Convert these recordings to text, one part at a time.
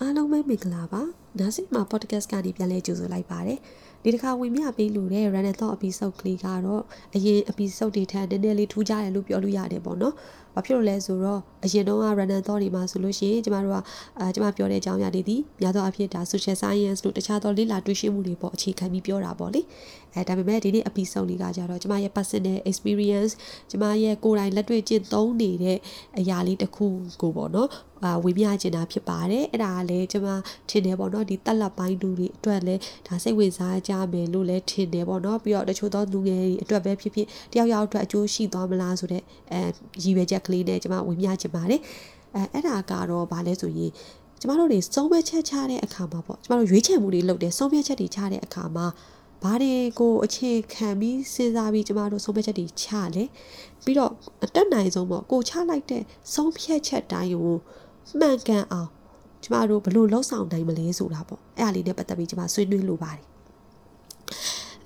အားလုံးပဲမင်္ဂလာပါ နားဆင်မှာ podcast ကနေပြန်လဲကြိုဆိုလိုက်ပါတယ်ဒီတစ်ခါဝင်မြပေးလို့တဲ့ random thought episode ကလေးကတော့အရင် episode တွေထက်နည်းနည်းလေးထူးခြားတယ်လို့ပြောလို့ရတယ်ပေါ့နော်။ဘာဖြစ်လို့လဲဆိုတော့အရင်တုန်းက random thought တွေမှာဆိုလို့ရှိရင်ကျမတို့ကအာကျမပြောတဲ့အကြောင်းအရာတွေဒီများသောအားဖြင့်ဒါ social science လို့တခြားသောလေ့လာတွေ့ရှိမှုတွေပေါ့အခြေခံပြီးပြောတာပေါ့လေ။အဲဒါပေမဲ့ဒီနေ့ episode လေးကကြတော့ကျမရဲ့ personal experience ကျမရဲ့ကိုယ်တိုင်လက်တွေ့ကျင့်သုံးနေတဲ့အရာလေးတစ်ခုကိုပေါ့နော်အာဝေမျှချင်တာဖြစ်ပါတယ်အဲ့ဒါကလည်းကျွန်မထင်တယ်ပေါ့နော်ဒီတက်လက်ပိုင်းလူတွေအတွက်လည်းဒါစိတ်ဝင်စားကြမယ်လို့လည်းထင်တယ်ပေါ့နော်ပြီးတော့တချို့သောလူငယ်တွေအတွက်ပဲဖြစ်ဖြစ်တယောက်ယောက်အတွက်အကျိုးရှိသွားမလားဆိုတဲ့အဲရည်ရွယ်ချက်ကလေးနဲ့ကျွန်မဝေမျှချင်ပါတယ်အဲအဲ့ဒါကတော့ဗာလဲဆိုရင်ကျမတို့တွေစုံမဲ့ချက်ချတဲ့အခါမှာပေါ့ကျမတို့ရွေးချယ်မှုတွေလုပ်တယ်စုံမဲ့ချက်တွေချတဲ့အခါမှာဘာတွေကိုအခြေခံပြီးစဉ်းစားပြီးကျမတို့ဆုံးဖြတ်ချက်တွေချလဲပြီးတော့အတက်နိုင်ဆုံးပေါ့ကိုချလိုက်တဲ့ဆုံးဖြတ်ချက်တိုင်းကိုမှန်ကန်အောင် ကျမတို့ဘလို့လှုပ်ဆောင်နိုင်မလဲဆိုတာပေါ့အဲ့အလေးနဲ့ပတ်သက်ပြီးကျမဆွေးနွေးလိုပါတယ်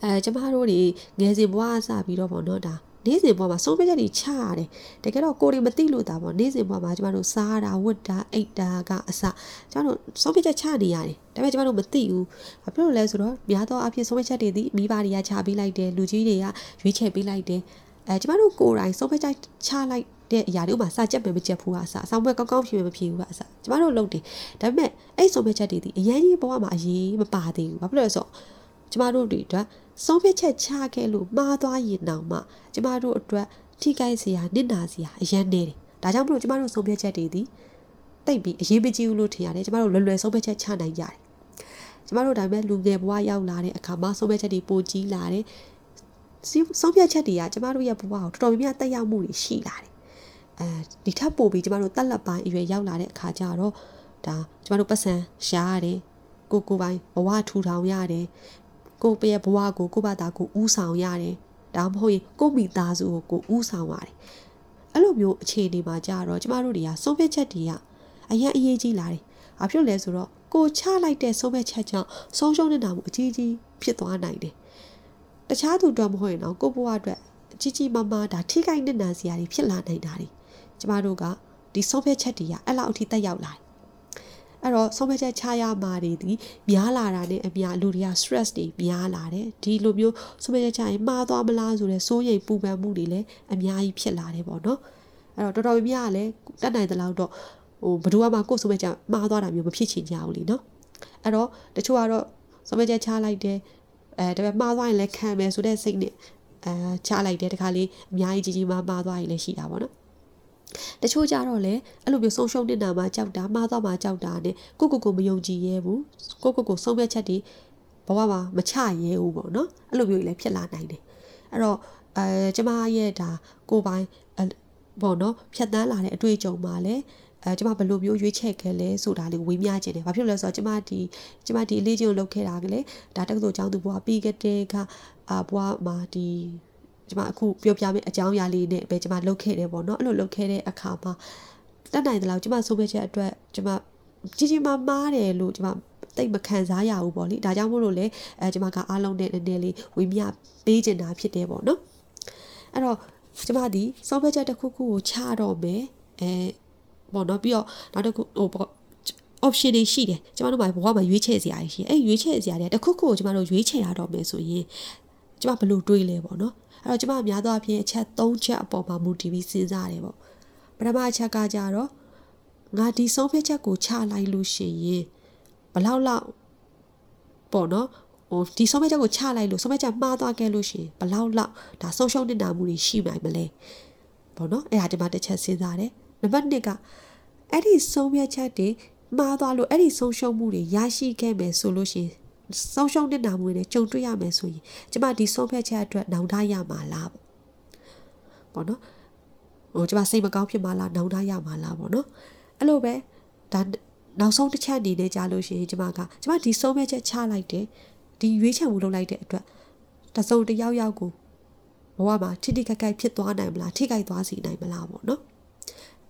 အဲကျမတို့တွေငယ်စဉ်ဘဝအစပြီးတော့ပေါ့နော်ဒါနေ့စဉ်ဘဝမှာဆုံးဖြတ်ချက်တွေချရတယ်တကယ်တော့ကိုယ်တွေမသိလို့တာပေါ့နေ့စဉ်ဘဝမှာကျမတို့စားတာဝတ်တာအိတ်တာကအစကျမတို့ဆုံးဖြတ်ချက်ချနေရတယ်ဒါပေမဲ့ကျမတို့မသိဘူးဘာဖြစ်လို့လဲဆိုတော့များသောအားဖြင့်ဆုံးဖြတ်ချက်တွေဒီမိဘတွေကချပေးလိုက်တယ်လူကြီးတွေကရွေးချယ်ပေးလိုက်တယ်အဲကျမတို့ကိုယ်တိုင်ဆုံးဖြတ်ချက်ချလိုက် တဲ့အရာတွေဥမာစာချက်ပဲမချက်ဘူးကအစားအဆောင်ပွဲကောင်းကောင်းဖြေမဖြေဘူးကအစားကျမတို့လုပ်တယ်ဒါပေမဲ့အဲ့ဆုံးဖြတ်ချက်တွေဒီအရင်ကြီးဘဝမှာအရေးမပါသေးဘူးဘာဖြစ်လို့လဲဆိုတော့ကျမတို့တွေအတွက်ဆုံးဖြတ်ချက်ချခဲ့လို့မှားသွားရင်တောင်မှကျမတို့အတွက်ထိခိုက်စရာနစ်နာစရာအရင်နေတယ်ဒါကြောင့်မလို့ကျမတို့ဆုံးဖြတ်ချက်တွေဒီတိတ်ပြီးအရေးမကြီးဘူးလို့ထင်ရတယ်ကျမတို့လွယ်လွယ်ဆုံးဖြတ်ချက်ချနိုင်ကြတယ်ကျမတို့ဒါပေမဲ့လူငယ်ဘဝရောက်လာတဲ့အခါမှာဆုံးဖြတ်ချက်တွေပိုကြီးလာတယ်ဆုံးဖြတ်ချက်တွေကကျမတို့ရဲ့ဘဝကိုတော်တော်များများတက်ရောက်မှုတွေရှိလာတယ် အဲဒီထပ်ပို့ပြီးကျမတို့တက်လက်ပိုင်းအရွယ်ရောက်လာတဲ့အခါကျတော့ဒါကျမတို့ပတ်စံရှားရတယ်ကိုကိုပိုင်းဘဝထူထောင်ရတယ်ကိုပြရဲ့ဘဝကိုကိုဘာသာကိုဥဆောင်ရတယ်ဒါမှမဟုတ်ရင်ကိုမိသားစုကိုကိုဥဆောင်ရတယ်အဲ့လိုမျိုးအခြေအနေမှာကြတော့ကျမတို့တွေကဆုံးဖြတ်ချက်တွေကအရင်အရေးကြီးလာတယ်။ဘာဖြစ်လဲဆိုတော့ကိုချလိုက်တဲ့ဆုံးဖြတ်ချက်ကြောင့်ဆုံးရှုံးနေတာမှုအကြီးကြီးဖြစ်သွားနိုင်တယ်။တခြားသူတို့မဟုတ်ရင်တော့ကိုဘဝအတွက်အကြီးကြီးမားမားဒါထိခိုက်နေတာစရာတွေဖြစ်လာနိုင်တာတွေ ကျမတို့ကဒီဆုံးဖြတ်ချက်တွေကအဲ့လောက်အထိတက်ရောက်လာတယ်အဲ့တော့ဆုံးဖြတ်ချက်ချရမှာတွေဒီများလာတာနဲ့အများလူတွေက stress တွေများလာတယ်ဒီလိုမျိုးဆုံးဖြတ်ချက်ချရင်မှားသွားမလားဆိုတဲ့စိုးရိမ်ပူပန်မှုတွေလည်းအများကြီးဖြစ်လာတယ်ပေါ့နော်အဲ့တော့တော်တော်များများလည်းတက်နိုင်တဲ့လောက်တော့ဟိုဘယ်သူမှကိုယ်ဆုံးဖြတ်ချက်မှားသွားတာမျိုးမဖြစ်ချင်ကြဘူးလीနော်အဲ့တော့တချို့ကတော့ဆုံးဖြတ်ချက်ချလိုက်တယ်အဲဒါပေမဲ့မှားသွားရင်လည်းခံမယ်ဆိုတဲ့စိတ်နဲ့အဲချလိုက်တယ်တခါလေးအများကြီးကြီးကြီးမားမားသွားရင်လည်းရှိတာပေါ့နော် တချို့ကြတော့လေအဲ့လိုမျိုးဆုံးရှုံးနေတာမှကြောက်တာမှားတော့မှကြောက်တာနဲ့ကိုကိုကိုမယုံကြည်ရဲဘူးကိုကိုကိုဆုံးဖြတ်ချက်တွေဘဝမှာမချရဲဘူးပေါ့နော်အဲ့လိုမျိုးလည်းဖြစ်လာနိုင်တယ်အဲ့တော့အဲကျမရဲ့ဒါကိုပိုင်ပေါ့နော်ဖြတ်တန်းလာတဲ့အတွေ့အကြုံမှာလည်းအဲကျမဘယ်လိုမျိုးရွေးချယ်ခဲ့လဲဆိုတာလေးဝေမျှခြင်းတယ်။ဘာဖြစ်လို့လဲဆိုတော့ကျမဒီကျမဒီအလေးချင်းကိုလုပ်ခဲ့တာကလေဒါတက္ကသိုလ်ကျောင်းသူဘွားပြီးခဲ့တဲ့ကအာဘွားမှာဒီ ကျွန်မအခုပြောပြမယ့်အကြောင်းအရာလေးနဲ့ပဲကျွန်မလုပ်ခဲ့တယ်ပေါ့နော်အဲ့လိုလုပ်ခဲ့တဲ့အခါမှာတက်နိုင်တယ်လို့ကျွန်မဆိုဖြတ်ချက်အတွက်ကျွန်မကြီးကြီးမားမားတယ်လို့ကျွန်မတိတ်မခံစားရဘူးပေါ့လေဒါကြောင့်မို့လို့လေအဲကျွန်မကအားလုံးနဲ့နည်းနည်းလေးဝေမျှပေးချင်တာဖြစ်တယ်ပေါ့နော်အဲ့တော့ကျွန်မဒီစောဖြတ်ချက်တစ်ခုခုကိုချတော့မယ်အဲပေါ့နော်ပြီးတော့နောက်တစ်ခုဟိုပေါ့ option တွေရှိတယ်ကျမတို့မှာဘဝမှာရွေးချယ်စရာတွေရှိတယ်အဲ့ရွေးချယ်စရာတွေတခုခုကိုကျမတို့ရွေးချယ်ရတော့မယ်ဆိုရင် ကျမဘယ်လိုတွေးလဲပေါ့နော်အဲ့တော့ကျမများသောအားဖြင့်အချက်၃ချက်အပေါ်မှာမူတည်ပြီးစဉ်းစားတယ်ပေါ့ပထမအချက်ကကြတော့ငါဒီဆုံးဖြတ်ချက်ကိုချလိုက်လို့ရှိရင်ဘလောက်လောက်ပေါ့နော်ဟိုဒီဆုံးဖြတ်ချက်ကိုချလိုက်လို့ဆုံးဖြတ်ချက်မှားသွားခဲ့လို့ရှိရင်ဘလောက်လောက်ဒါဆုံးရှုံးနေတာမှုတွေရှိနိုင်မလဲပေါ့နော်အဲ့ဒါဒီမှာတစ်ချက်စဉ်းစားတယ်နံပါတ်1ကအဲ့ဒီဆုံးဖြတ်ချက်တွေမှားသွားလို့အဲ့ဒီဆုံးရှုံးမှုတွေရရှိခဲ့မယ်ဆိုလို့ရှိရင် ဆုံးရှုံးတဲ့နာမွေနဲ့ကြုံတွေ့ရမယ်ဆိုရင်ကျမဒီဆုံးဖြတ်ချက်အတွက်နောင်တရမှာလားပေါ့ပေါ့နော်ဟိုကျမစိတ်မကောင်းဖြစ်မှာလားနောင်တရမှာလားပေါ့နော်အဲ့လိုပဲဒါနောက်ဆုံးတစ်ချက်အနေနဲ့ကြားလို့ရှိရင်ကျမကကျမဒီဆုံးဖြတ်ချက်ချလိုက်တယ်ဒီရွေးချယ်မှုလုပ်လိုက်တဲ့အတွက်တစုံတယောက်ယောက်ကိုဘဝမှာထိတိခက်ခိုက်ဖြစ်သွားနိုင်မလားထိခိုက်သွားစေနိုင်မလားပေါ့နော်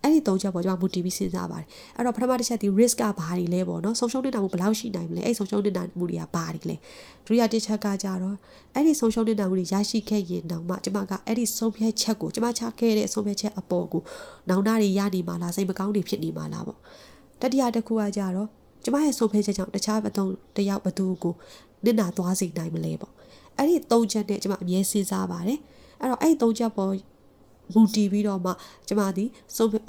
အဲ့ဒီသုံးချက်ပေါ်ကျွန်မမူတည်ပြီးစဉ်းစားပါတယ်အဲ့တော့ပထမတစ်ချက်ဒီ risk ကဘာတွေလဲပေါ့နော်ဆုံးရှုံးနေတာမှုဘယ်လောက်ရှိနိုင်မလဲအဲ့ဆုံးရှုံးနေတာမှုတွေကဘာတွေလဲဒုတိယတစ်ချက်ကကြတော့အဲ့ဒီဆုံးရှုံးနေတာမှုတွေရရှိခဲ့ရင်တော့မှကျွန်မကအဲ့ဒီဆုံးဖြတ်ချက်ကိုကျွန်မချခဲ့တဲ့ဆုံးဖြတ်ချက်အပေါ်ကိုနောင်တတွေရနေမှာလားစိတ်မကောင်းတွေဖြစ်နေမှာလားပေါ့တတိယတစ်ခုကကြတော့ကျမရဲ့ဆုံးဖြတ်ချက်ကြောင့်တခြားဘသုံးတယောက်ဘသူကိုနစ်နာသွားစေနိုင်မလဲပေါ့အဲ့ဒီသုံးချက်နဲ့ကျမအမြဲစဉ်းစားပါတယ်အဲ့တော့အဲ့ဒီသုံးချက်ပေါ် မူတည်ပြီးတော့မှကျမဒီဆုံးဟို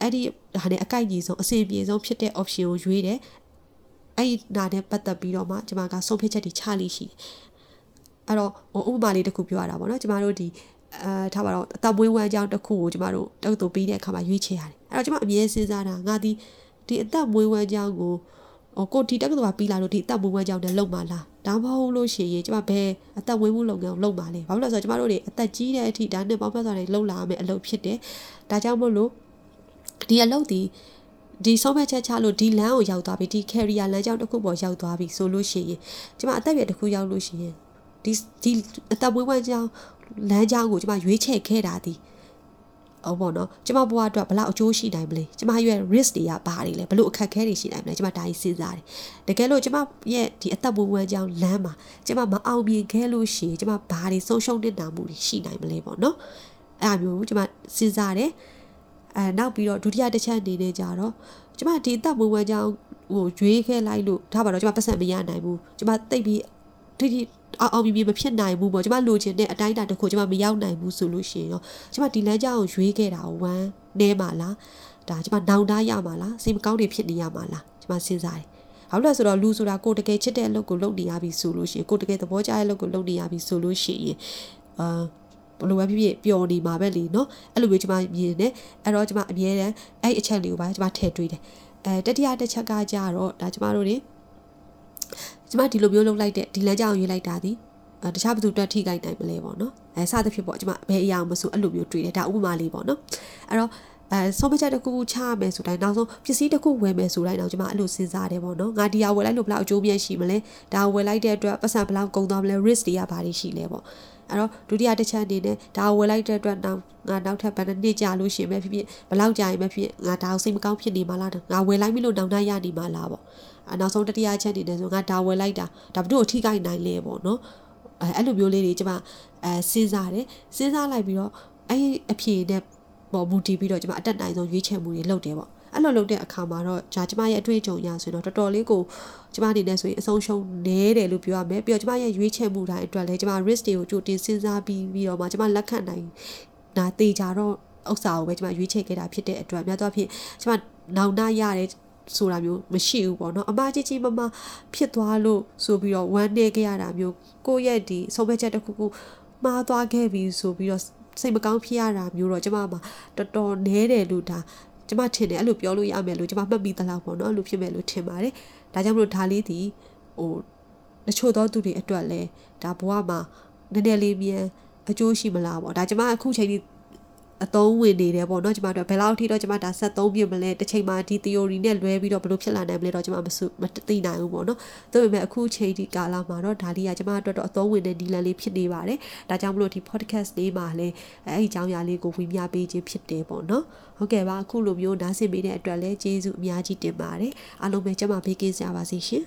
အဲ့ဒီဟာနဲ့အကိုက်ကြီးဆုံးအစီအပြေဆုံးဖြစ်တဲ့ option ကိုရွေးတယ်အဲ့ဒီနာနဲ့ပတ်သက်ပြီးတော့မှကျမကဆုံးဖြတ်ချက်တွေချလိရှိတယ်အဲ့တော့ဟိုဥပမာလေးတစ်ခုပြောရတာပေါ့နော်ကျမတို့ဒီအဲထားပါတော့အသက်မွေးဝမ်းကြောင်းတစ်ခုကိုကျမတို့တောက်တူပေးတဲ့အခါမှာရွေးချယ်ရတယ်အဲ့တော့ကျမအမြဲစဉ်းစားတာငါဒီဒီအသက်မွေးဝမ်းကြောင်းကို ဟိုကိုဒီတက္ကသိုလ်ကပြီးလာလို့ဒီအသက်မွေးဝမ်းကြောင်းနဲ့လုံပါလားဒါမှမဟုတ်လို့ရှိရင်ကျမဘယ်အသက်မွေးမှုလုပ်ငန်းလုပ်ပါလဲဘာလို့လဲဆိုတော့ကျမတို့တွေအသက်ကြီးတဲ့အထိဒါနဲ့ပေါင်းဖက်စွာတွေလုံလာမယ်အလုပ်ဖြစ်တယ်ဒါကြောင့်မို့လို့ဒီအလုပ်ဒီဒီဆုံးဖြတ်ချက်ချလို့ဒီလမ်းကိုရောက်သွားပြီဒီ career လမ်းကြောင်းတစ်ခုပေါ်ရောက်သွားပြီဆိုလို့ရှိရင်ကျမအသက်အရွယ်တစ်ခုရောက်လို့ရှိရင်ဒီဒီအသက်မွေးဝမ်းကြောင်းလမ်းကြောင်းကိုကျမရွေးချယ်ခဲ့တာဒီ ဟုတ်ပေါ့နော်ကျမဘဝအတွက်ဘယ်လောက်အကျိုးရှိနိုင်မလဲကျမရဲ့ risk တွေကဘာတွေလဲဘယ်လိုအခက်အခဲတွေရှိနိုင်မလဲကျမဒါကြီးစဉ်းစားတယ်တကယ်လို့ကျမရဲ့ဒီအသက်ဘဝကြောင်းလမ်းမှာကျမမအောင်မြင်ခဲ့လို့ရှိရင်ကျမဘာတွေဆုံးရှုံးနေတာမှုတွေရှိနိုင်မလဲပေါ့နော်အဲ့အမျိုးကျမစဉ်းစားတယ်အဲနောက်ပြီးတော့ဒုတိယတစ်ချက်အနေနဲ့ကြတော့ကျမဒီအသက်ဘဝကြောင်းဟိုရွေးခဲ့လိုက်လို့ဒါပါတော့ကျမပတ်စံမရနိုင်ဘူးကျမတိတ်ပြီးထိထိ အောင်အောင်မြင်မြင်မဖြစ်နိုင်ဘူးပေါ့ကျမလိုချင်တဲ့အတိုင်းအတာတစ်ခုကျမမရောက်နိုင်ဘူးဆိုလို့ရှိရင်တော့ကျမဒီလမ်းကြောင်းကိုရွေးခဲ့တာဝမ်းနဲပါလားဒါကျမနောင်တရမှာလားစိတ်မကောင်းတွေဖြစ်နေရမှာလားကျမစဉ်းစားတယ်ဘာလို့လဲဆိုတော့လူဆိုတာကိုတကယ်ချစ်တဲ့အလုပ်ကိုလုပ်နေရပြီဆိုလို့ရှိရင်ကိုတကယ်သဘောကျတဲ့အလုပ်ကိုလုပ်နေရပြီဆိုလို့ရှိရင်အာဘလိုပဲဖြစ်ဖြစ်ပျော်နေမှာပဲလေနော်အဲ့လိုမျိုးကျမမြင်တယ်အဲ့တော့ကျမအမြဲတမ်းအဲ့အချက်လေးကိုပါကျမထည့်တွေးတယ်အဲတတိယတစ်ချက်ကကြတော့ဒါကျမတို့တွေ ကျမဒီလိုမျိုးလုပ်လိုက်တဲ့ဒီလမ်းကြောင်းရွေးလိုက်တာဒီတခြားဘသူတက်ထိခိုက်နိုင်မလဲပေါ့နော်အဲစသဖြင့်ပေါ့ကျမဘယ်အရာမှမဆိုအဲ့လိုမျိုးတွေ့တယ်ဒါဥပမာလေးပေါ့နော်အဲ့တော့အဲဆုံးဖြတ်ချက်တစ်ခုခုချရမယ်ဆိုတိုင်းနောက်ဆုံးပစ္စည်းတစ်ခုဝယ်မယ်ဆိုတိုင်းတော့ကျမအဲ့လိုစဉ်းစားတယ်ပေါ့နော်ငါဒီဟာဝယ်လိုက်လို့ဘယ်လောက်အကျိုးမြတ်ရှိမလဲဒါဝယ်လိုက်တဲ့အတွက်ပတ်စံဘယ်လောက်ကုန်သွားမလဲ risk တွေကဘာတွေရှိလဲပေါ့ အဲ့တော့ဒုတိယတစ်ချက်အနေနဲ့ဒါဝယ်လိုက်တဲ့အတွက်နောက်ငါနောက်ထပ်ဘယ်နှစ်ကြာလို့ရှိရင်ပဲဖြစ်ဖြစ်ဘယ်လောက်ကြာရင်ပဲဖြစ်ငါဒါကိုစိတ်မကောင်းဖြစ်နေမှာလားငါဝယ်လိုက်ပြီလို့နောက်နိုင်ရနေမှာလားပေါ့အနောက်ဆုံးတတိယချက်အနေနဲ့ဆိုငါဒါဝယ်လိုက်တာဒါဘတို့အထိခိုက်နိုင်လဲပေါ့နော်အဲအဲ့လိုမျိုးလေးတွေကျမအဲစဉ်းစားတယ်စဉ်းစားလိုက်ပြီးတော့အဲ့အဖြေနဲ့ပေါ်မူတည်ပြီးတော့ကျမအတက်နိုင်ဆုံးရွေးချယ်မှုတွေလုပ်တယ်ပေါ့ အဲ့လိုလုပ်တဲ့အခါမှာတော့ဂျာကျမရဲ့အတွေ့အကြုံရဆိုရင်တော့တော်တော်လေးကိုကျမအနေနဲ့ဆိုရင်အဆုံးရှုံးနည်းတယ်လို့ပြောရမယ်ပြီးတော့ကျမရဲ့ရွေးချယ်မှုတိုင်းအတွက်လည်းကျမ risk တွေကိုကြိုတင်စဉ်းစားပြီးပြီးတော့မှကျမလက်ခံနိုင်တာတေချာတော့ဥစ္စာကိုပဲကျမရွေးချယ်ခဲ့တာဖြစ်တဲ့အတွက်များသောအားဖြင့်ကျမနောင်နာရတဲ့ဆိုတာမျိုးမရှိဘူးပေါ့နော်အမကြီးကြီးမမဖြစ်သွားလို့ဆိုပြီးတော့ဝမ်းနေခဲ့ရတာမျိုးကိုယ့်ရဲ့ဒီဆုံးဖြတ်ချက်တစ်ခုခုမှားသွားခဲ့ပြီဆိုပြီးတော့စိတ်မကောင်းဖြစ်ရတာမျိုးတော့ကျမမှာတော်တော်နဲတယ်လို့ဒါ ကျမထင်တယ်အဲ့လိုပြောလို့ရမယ်လို့ကျမမှတ်မိသလောက်ပေါ့နော်အဲ့လိုဖြစ်မယ်လို့ထင်ပါတယ်ဒါကြောင့်မလို့ဒါလေးဒီဟိုတချို့သောသူတွေအတွက်လဲဒါဘဝမှာနည်းနည်းလေးမြန်အကျိုးရှိမလားပေါ့ဒါကျမအခုချိန်ကြီး အသုံးဝင်နေတယ်ပေါ့နော်ကျမတို့ဘယ်လောက်ထိတော့ကျမဒါဆက်သုံးပြမလဲတစ်ချိန်မှာဒီ theory နဲ့လွဲပြီးတော့ဘယ်လိုဖြစ်လာနိုင်မလဲတော့ကျမမစုမသိနိုင်ဘူးပေါ့နော်ဒါပေမဲ့အခုချိန်ဒီကာလမှာတော့ဒါလေးကကျမတို့တော့အသုံးဝင်တဲ့ဒီလန်လေးဖြစ်နေပါတယ်ဒါကြောင့်မလို့ဒီ podcast လေးမှာလည်းအဲ့ဒီအကြောင်းအရာလေးကိုဝင်ပြပေးခြင်းဖြစ်တယ်ပေါ့နော်ဟုတ်ကဲ့ပါအခုလိုမျိုးနားဆင်ပေးတဲ့အတွက်လည်းကျေးဇူးအများကြီးတင်ပါတယ်အားလုံးပဲကျမဘေးကင်းကြပါစေရှင်